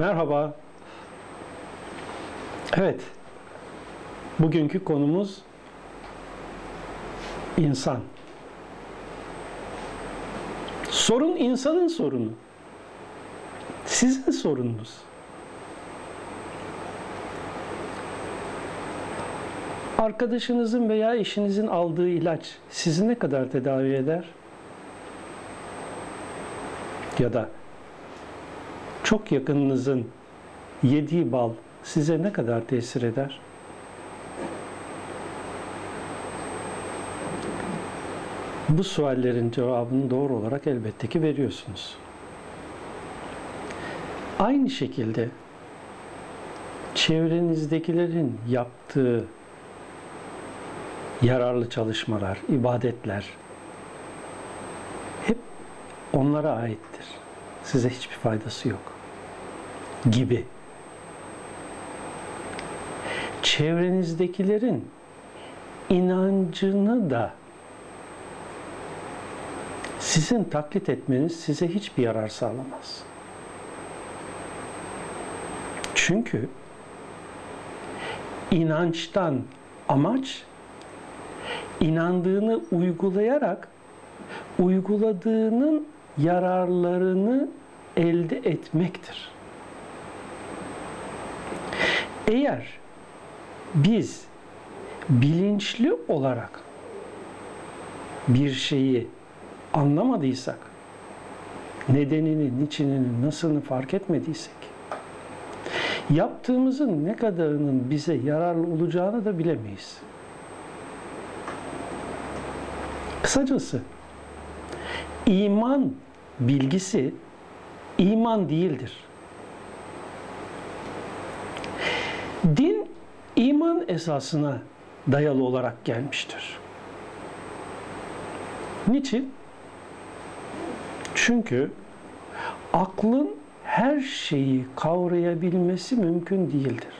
Merhaba. Evet. Bugünkü konumuz insan. Sorun insanın sorunu. Sizin sorununuz. Arkadaşınızın veya eşinizin aldığı ilaç sizi ne kadar tedavi eder? Ya da çok yakınınızın yediği bal size ne kadar tesir eder? Bu suallerin cevabını doğru olarak elbette ki veriyorsunuz. Aynı şekilde çevrenizdekilerin yaptığı yararlı çalışmalar, ibadetler hep onlara aittir. Size hiçbir faydası yok gibi. Çevrenizdekilerin inancını da sizin taklit etmeniz size hiçbir yarar sağlamaz. Çünkü inançtan amaç inandığını uygulayarak uyguladığının yararlarını elde etmektir. Eğer biz bilinçli olarak bir şeyi anlamadıysak, nedenini, niçinini, nasılını fark etmediysek, yaptığımızın ne kadarının bize yararlı olacağını da bilemeyiz. Kısacası iman bilgisi iman değildir. Din iman esasına dayalı olarak gelmiştir. Niçin? Çünkü aklın her şeyi kavrayabilmesi mümkün değildir.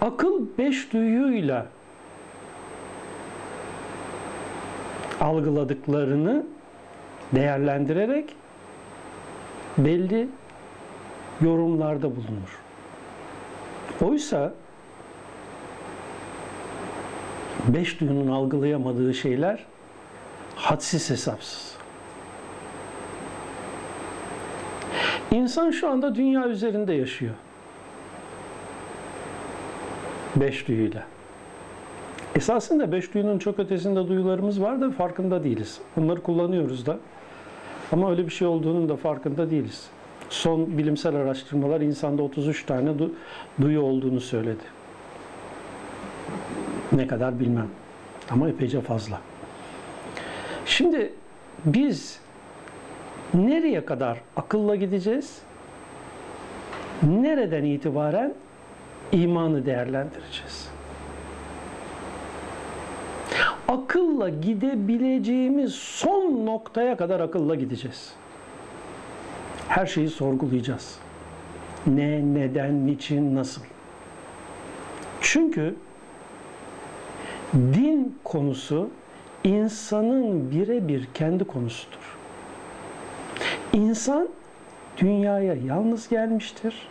Akıl beş duyuyla algıladıklarını değerlendirerek belli yorumlarda bulunur. Oysa beş duyunun algılayamadığı şeyler hadsiz hesapsız. İnsan şu anda dünya üzerinde yaşıyor. Beş duyuyla. Esasında beş duyunun çok ötesinde duyularımız var da farkında değiliz. Bunları kullanıyoruz da. Ama öyle bir şey olduğunun da farkında değiliz. Son bilimsel araştırmalar insanda 33 tane du- duyu olduğunu söyledi. Ne kadar bilmem. Ama epeyce fazla. Şimdi biz nereye kadar akılla gideceğiz? Nereden itibaren imanı değerlendireceğiz? Akılla gidebileceğimiz son noktaya kadar akılla gideceğiz. Her şeyi sorgulayacağız. Ne, neden, niçin, nasıl? Çünkü din konusu insanın birebir kendi konusudur. İnsan dünyaya yalnız gelmiştir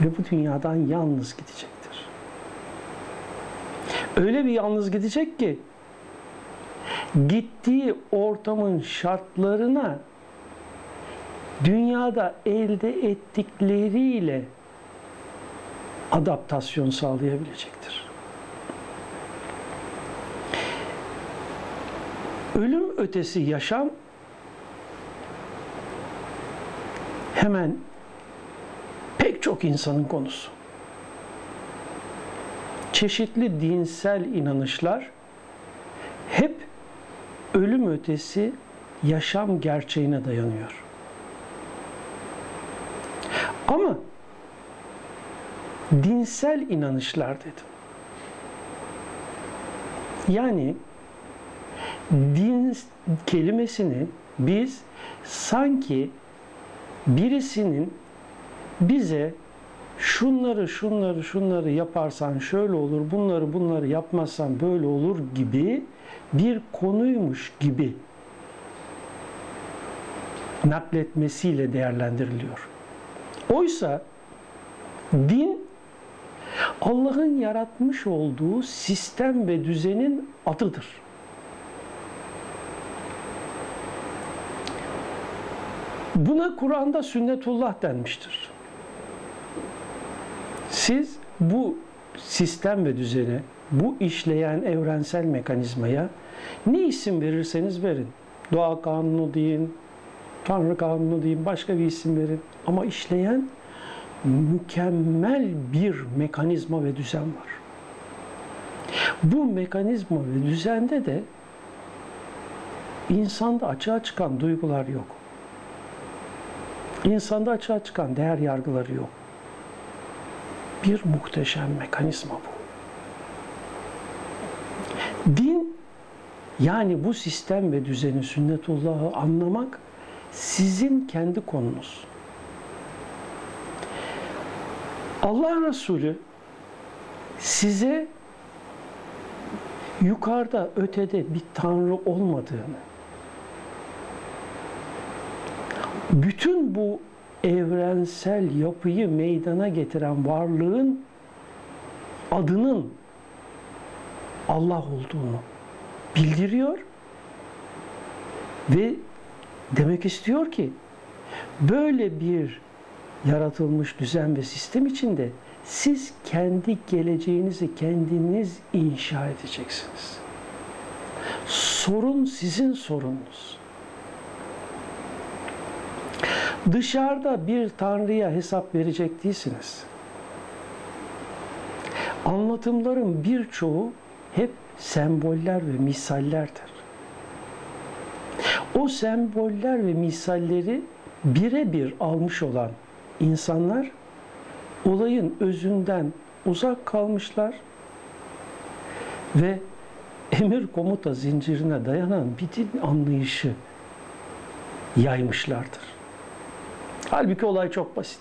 ve bu dünyadan yalnız gidecektir. Öyle bir yalnız gidecek ki gittiği ortamın şartlarına dünyada elde ettikleriyle adaptasyon sağlayabilecektir. Ölüm ötesi yaşam hemen pek çok insanın konusu. Çeşitli dinsel inanışlar hep ölüm ötesi yaşam gerçeğine dayanıyor. Ama dinsel inanışlar dedim. Yani din kelimesini biz sanki birisinin bize şunları şunları şunları yaparsan şöyle olur, bunları bunları yapmazsan böyle olur gibi bir konuymuş gibi nakletmesiyle değerlendiriliyor. Oysa din Allah'ın yaratmış olduğu sistem ve düzenin adıdır. Buna Kur'an'da sünnetullah denmiştir. Siz bu sistem ve düzene, bu işleyen evrensel mekanizmaya ne isim verirseniz verin. Doğa kanunu deyin, Tanrı kanunu deyin, başka bir isim verin. Ama işleyen mükemmel bir mekanizma ve düzen var. Bu mekanizma ve düzende de insanda açığa çıkan duygular yok. İnsanda açığa çıkan değer yargıları yok. Bir muhteşem mekanizma bu. Din yani bu sistem ve düzeni sünnetullahı anlamak sizin kendi konunuz. Allah Resulü size yukarıda ötede bir tanrı olmadığını, bütün bu evrensel yapıyı meydana getiren varlığın adının Allah olduğunu bildiriyor ve demek istiyor ki böyle bir yaratılmış düzen ve sistem içinde siz kendi geleceğinizi kendiniz inşa edeceksiniz. Sorun sizin sorununuz. Dışarıda bir tanrıya hesap verecek değilsiniz. Anlatımların birçoğu hep semboller ve misallerdir. O semboller ve misalleri birebir almış olan insanlar olayın özünden uzak kalmışlar ve emir komuta zincirine dayanan bir din anlayışı yaymışlardır. Halbuki olay çok basit.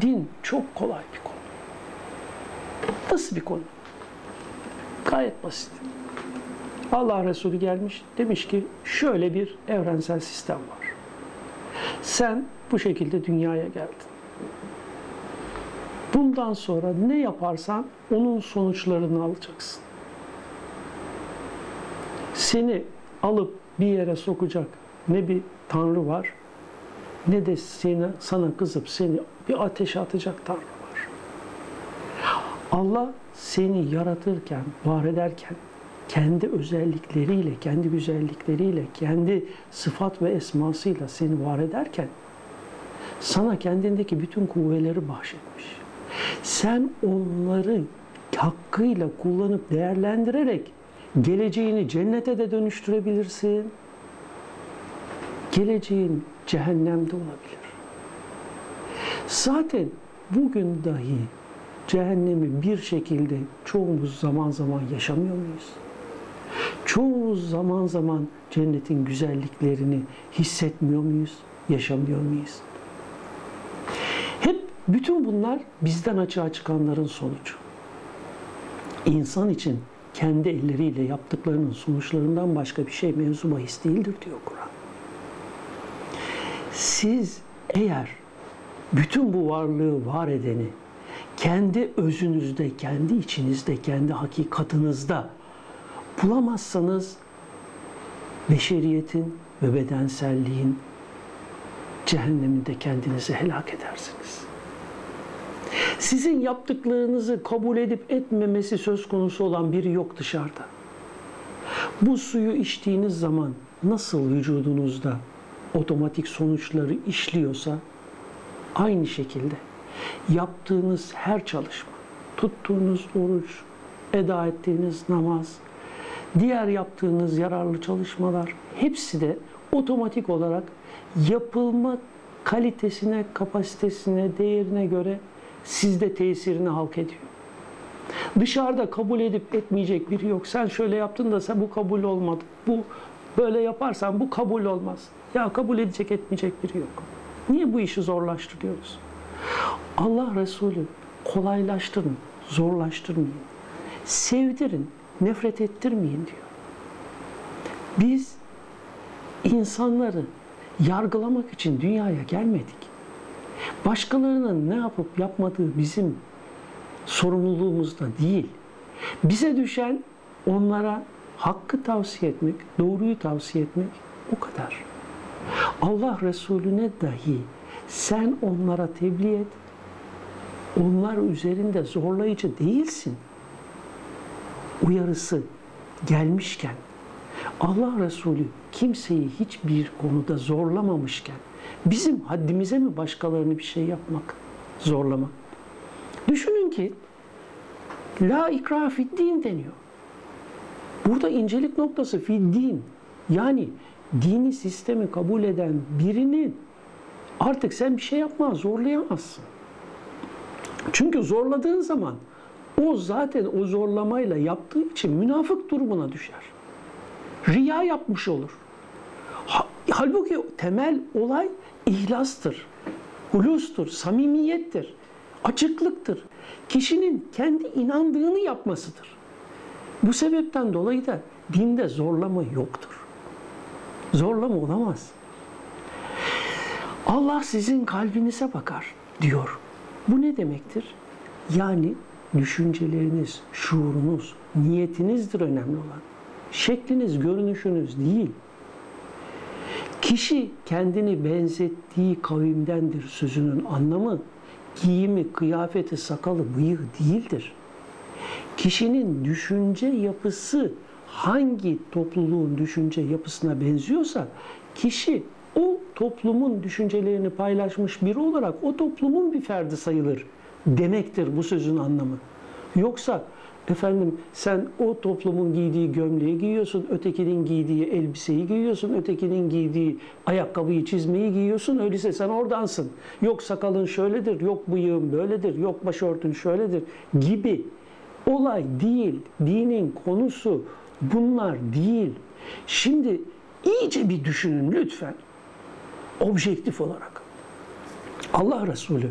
Din çok kolay bir konu. Nasıl bir konu? Gayet basit. Allah Resulü gelmiş demiş ki şöyle bir evrensel sistem var. Sen bu şekilde dünyaya geldin. Bundan sonra ne yaparsan onun sonuçlarını alacaksın. Seni alıp bir yere sokacak ne bir tanrı var ne de seni, sana kızıp seni bir ateşe atacak tanrı var. Allah seni yaratırken, var ederken kendi özellikleriyle, kendi güzellikleriyle, kendi sıfat ve esmasıyla seni var ederken sana kendindeki bütün kuvveleri bahşetmiş. Sen onları hakkıyla kullanıp değerlendirerek geleceğini cennete de dönüştürebilirsin. Geleceğin cehennemde olabilir. Zaten bugün dahi cehennemi bir şekilde çoğumuz zaman zaman yaşamıyor muyuz? Çoğumuz zaman zaman cennetin güzelliklerini hissetmiyor muyuz? Yaşamıyor muyuz? Hep bütün bunlar bizden açığa çıkanların sonucu. İnsan için kendi elleriyle yaptıklarının sonuçlarından başka bir şey mevzu bahis değildir diyor Kur'an. Siz eğer bütün bu varlığı var edeni kendi özünüzde, kendi içinizde, kendi hakikatınızda bulamazsanız beşeriyetin ve bedenselliğin cehenneminde kendinizi helak edersiniz. Sizin yaptıklarınızı kabul edip etmemesi söz konusu olan biri yok dışarıda. Bu suyu içtiğiniz zaman nasıl vücudunuzda otomatik sonuçları işliyorsa aynı şekilde yaptığınız her çalışma, tuttuğunuz oruç, eda ettiğiniz namaz, diğer yaptığınız yararlı çalışmalar hepsi de otomatik olarak yapılma kalitesine, kapasitesine, değerine göre sizde tesirini halk ediyor. Dışarıda kabul edip etmeyecek biri yok. Sen şöyle yaptın da sen bu kabul olmadı. Bu böyle yaparsan bu kabul olmaz. Ya kabul edecek etmeyecek biri yok. Niye bu işi zorlaştırıyoruz? Allah Resulü kolaylaştırın, zorlaştırmayın. Sevdirin, nefret ettirmeyin diyor. Biz insanları yargılamak için dünyaya gelmedik. Başkalarının ne yapıp yapmadığı bizim sorumluluğumuzda değil. Bize düşen onlara hakkı tavsiye etmek, doğruyu tavsiye etmek o kadar. Allah Resulüne dahi sen onlara tebliğ et, onlar üzerinde zorlayıcı değilsin. Uyarısı gelmişken Allah Resulü kimseyi hiçbir konuda zorlamamışken bizim haddimize mi başkalarını bir şey yapmak, zorlamak? Düşünün ki la ikraha din deniyor. Burada incelik noktası fid din. Yani dini sistemi kabul eden birinin artık sen bir şey yapma zorlayamazsın. Çünkü zorladığın zaman o zaten o zorlamayla yaptığı için münafık durumuna düşer. Riya yapmış olur. Halbuki temel olay ihlastır, hulustur, samimiyettir, açıklıktır. Kişinin kendi inandığını yapmasıdır. Bu sebepten dolayı da dinde zorlama yoktur. Zorlama olamaz. Allah sizin kalbinize bakar diyor. Bu ne demektir? Yani düşünceleriniz, şuurunuz, niyetinizdir önemli olan. Şekliniz, görünüşünüz değil. Kişi kendini benzettiği kavimdendir sözünün anlamı giyimi, kıyafeti, sakalı, bıyığı değildir. Kişinin düşünce yapısı hangi topluluğun düşünce yapısına benziyorsa kişi o toplumun düşüncelerini paylaşmış biri olarak o toplumun bir ferdi sayılır demektir bu sözün anlamı. Yoksa efendim sen o toplumun giydiği gömleği giyiyorsun, ötekinin giydiği elbiseyi giyiyorsun, ötekinin giydiği ayakkabıyı, çizmeyi giyiyorsun. Öyleyse sen oradansın. Yok sakalın şöyledir, yok bıyığın böyledir, yok başörtün şöyledir gibi. Olay değil, dinin konusu bunlar değil. Şimdi iyice bir düşünün lütfen objektif olarak. Allah Resulü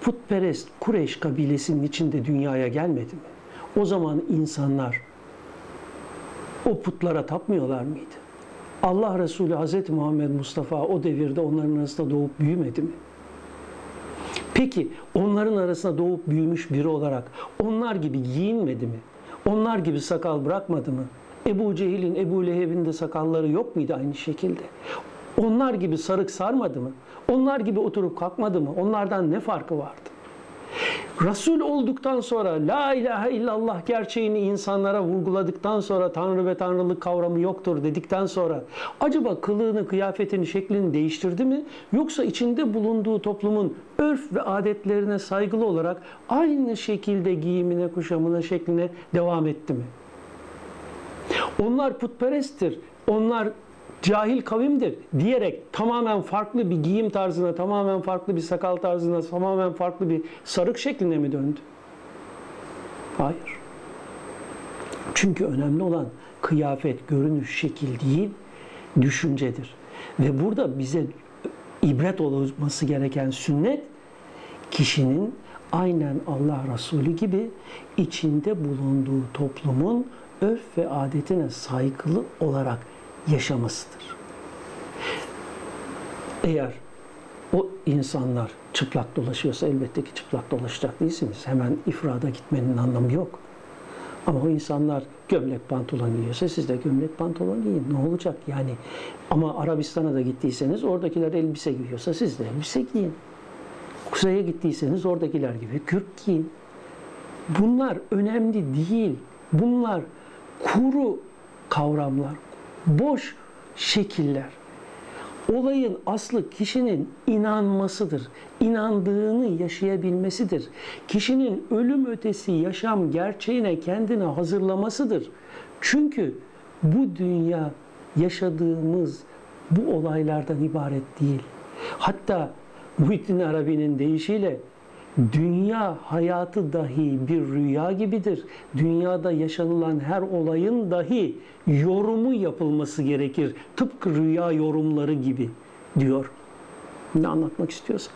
putperest Kureyş kabilesinin içinde dünyaya gelmedi mi? O zaman insanlar o putlara tapmıyorlar mıydı? Allah Resulü Hz. Muhammed Mustafa o devirde onların arasında doğup büyümedi mi? Peki onların arasında doğup büyümüş biri olarak onlar gibi giyinmedi mi? Onlar gibi sakal bırakmadı mı? Ebu Cehil'in, Ebu Leheb'in de sakalları yok muydu aynı şekilde? Onlar gibi sarık sarmadı mı? Onlar gibi oturup kalkmadı mı? Onlardan ne farkı vardı? Resul olduktan sonra La ilahe illallah gerçeğini insanlara vurguladıktan sonra Tanrı ve Tanrılık kavramı yoktur dedikten sonra acaba kılığını, kıyafetini, şeklini değiştirdi mi? Yoksa içinde bulunduğu toplumun örf ve adetlerine saygılı olarak aynı şekilde giyimine, kuşamına, şekline devam etti mi? Onlar putperesttir. Onlar cahil kavimdir diyerek tamamen farklı bir giyim tarzına, tamamen farklı bir sakal tarzına, tamamen farklı bir sarık şekline mi döndü? Hayır. Çünkü önemli olan kıyafet, görünüş, şekil değil, düşüncedir. Ve burada bize ibret olması gereken sünnet kişinin aynen Allah Resulü gibi içinde bulunduğu toplumun örf ve adetine saygılı olarak yaşamasıdır. Eğer o insanlar çıplak dolaşıyorsa elbette ki çıplak dolaşacak değilsiniz. Hemen ifrada gitmenin anlamı yok. Ama o insanlar gömlek pantolon giyiyorsa siz de gömlek pantolon giyin. Ne olacak yani? Ama Arabistan'a da gittiyseniz oradakiler elbise giyiyorsa siz de elbise giyin. Kuzeye gittiyseniz oradakiler gibi kürk giyin. Bunlar önemli değil. Bunlar kuru kavramlar, boş şekiller. Olayın aslı kişinin inanmasıdır. İnandığını yaşayabilmesidir. Kişinin ölüm ötesi yaşam gerçeğine kendini hazırlamasıdır. Çünkü bu dünya yaşadığımız bu olaylardan ibaret değil. Hatta Muhittin Arabi'nin deyişiyle dünya hayatı dahi bir rüya gibidir. Dünyada yaşanılan her olayın dahi yorumu yapılması gerekir. Tıpkı rüya yorumları gibi diyor. Ne anlatmak istiyorsa.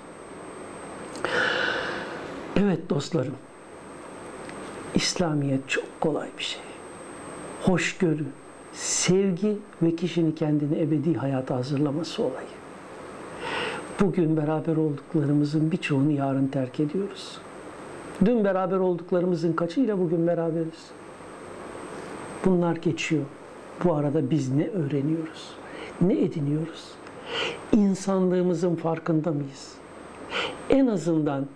Evet dostlarım. İslamiyet çok kolay bir şey. Hoşgörü, sevgi ve kişinin kendini ebedi hayata hazırlaması olayı. Bugün beraber olduklarımızın birçoğunu yarın terk ediyoruz. Dün beraber olduklarımızın kaçıyla bugün beraberiz. Bunlar geçiyor. Bu arada biz ne öğreniyoruz? Ne ediniyoruz? İnsanlığımızın farkında mıyız? En azından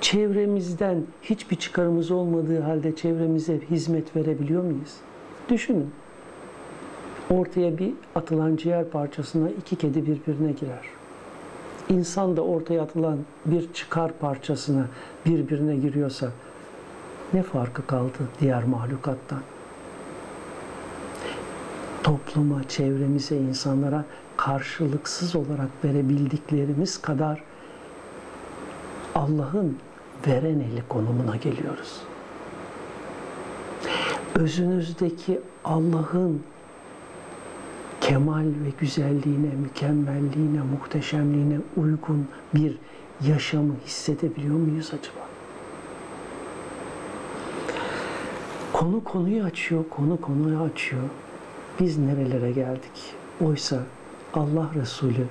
çevremizden hiçbir çıkarımız olmadığı halde çevremize hizmet verebiliyor muyuz? Düşünün. Ortaya bir atılan ciğer parçasına iki kedi birbirine girer. İnsan da ortaya atılan bir çıkar parçasına birbirine giriyorsa ne farkı kaldı diğer mahlukattan? Topluma, çevremize, insanlara karşılıksız olarak verebildiklerimiz kadar Allah'ın veren eli konumuna geliyoruz. Özünüzdeki Allah'ın kemal ve güzelliğine, mükemmelliğine, muhteşemliğine uygun bir yaşamı hissedebiliyor muyuz acaba? Konu konuyu açıyor, konu konuyu açıyor. Biz nerelere geldik? Oysa Allah Resulü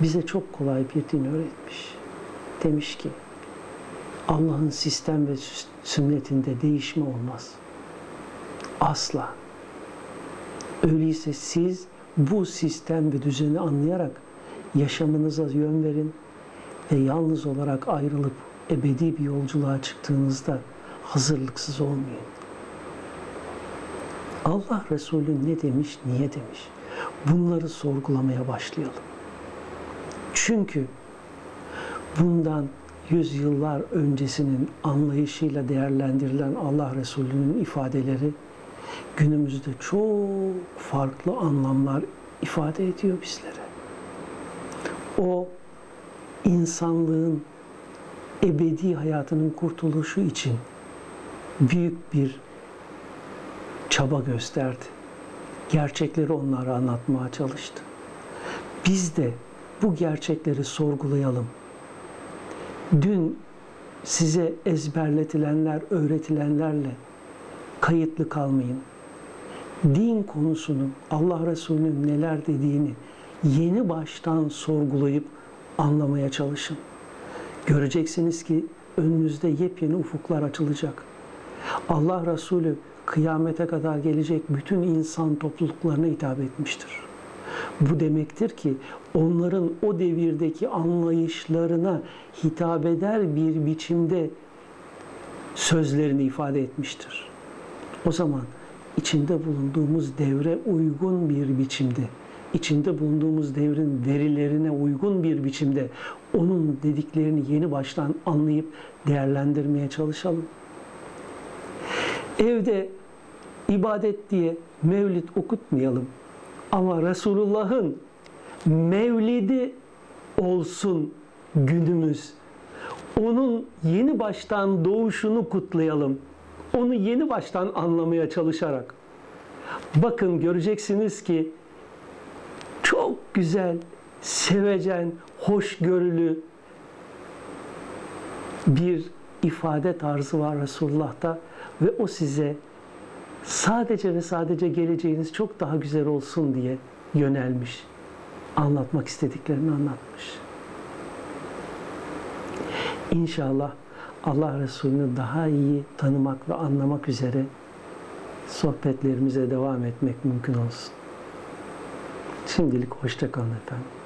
bize çok kolay bir din öğretmiş. Demiş ki Allah'ın sistem ve sünnetinde değişme olmaz. Asla. Öyleyse siz bu sistem ve düzeni anlayarak yaşamınıza yön verin ve yalnız olarak ayrılıp ebedi bir yolculuğa çıktığınızda hazırlıksız olmayın. Allah Resulü ne demiş, niye demiş? Bunları sorgulamaya başlayalım. Çünkü bundan yüzyıllar öncesinin anlayışıyla değerlendirilen Allah Resulü'nün ifadeleri günümüzde çok farklı anlamlar ifade ediyor bizlere. O insanlığın ebedi hayatının kurtuluşu için büyük bir çaba gösterdi. Gerçekleri onlara anlatmaya çalıştı. Biz de bu gerçekleri sorgulayalım. Dün size ezberletilenler, öğretilenlerle kayıtlı kalmayın. Din konusunu, Allah Resulü'nün neler dediğini yeni baştan sorgulayıp anlamaya çalışın. Göreceksiniz ki önünüzde yepyeni ufuklar açılacak. Allah Resulü kıyamete kadar gelecek bütün insan topluluklarına hitap etmiştir. Bu demektir ki onların o devirdeki anlayışlarına hitap eder bir biçimde sözlerini ifade etmiştir. O zaman içinde bulunduğumuz devre uygun bir biçimde, içinde bulunduğumuz devrin verilerine uygun bir biçimde onun dediklerini yeni baştan anlayıp değerlendirmeye çalışalım. Evde ibadet diye mevlid okutmayalım. Ama Resulullah'ın mevlidi olsun günümüz. Onun yeni baştan doğuşunu kutlayalım. Onu yeni baştan anlamaya çalışarak. Bakın göreceksiniz ki çok güzel, sevecen, hoşgörülü bir ifade tarzı var Resulullah'ta ve o size sadece ve sadece geleceğiniz çok daha güzel olsun diye yönelmiş. Anlatmak istediklerini anlatmış. İnşallah Allah Resulü'nü daha iyi tanımak ve anlamak üzere sohbetlerimize devam etmek mümkün olsun. Şimdilik hoşça kalın efendim.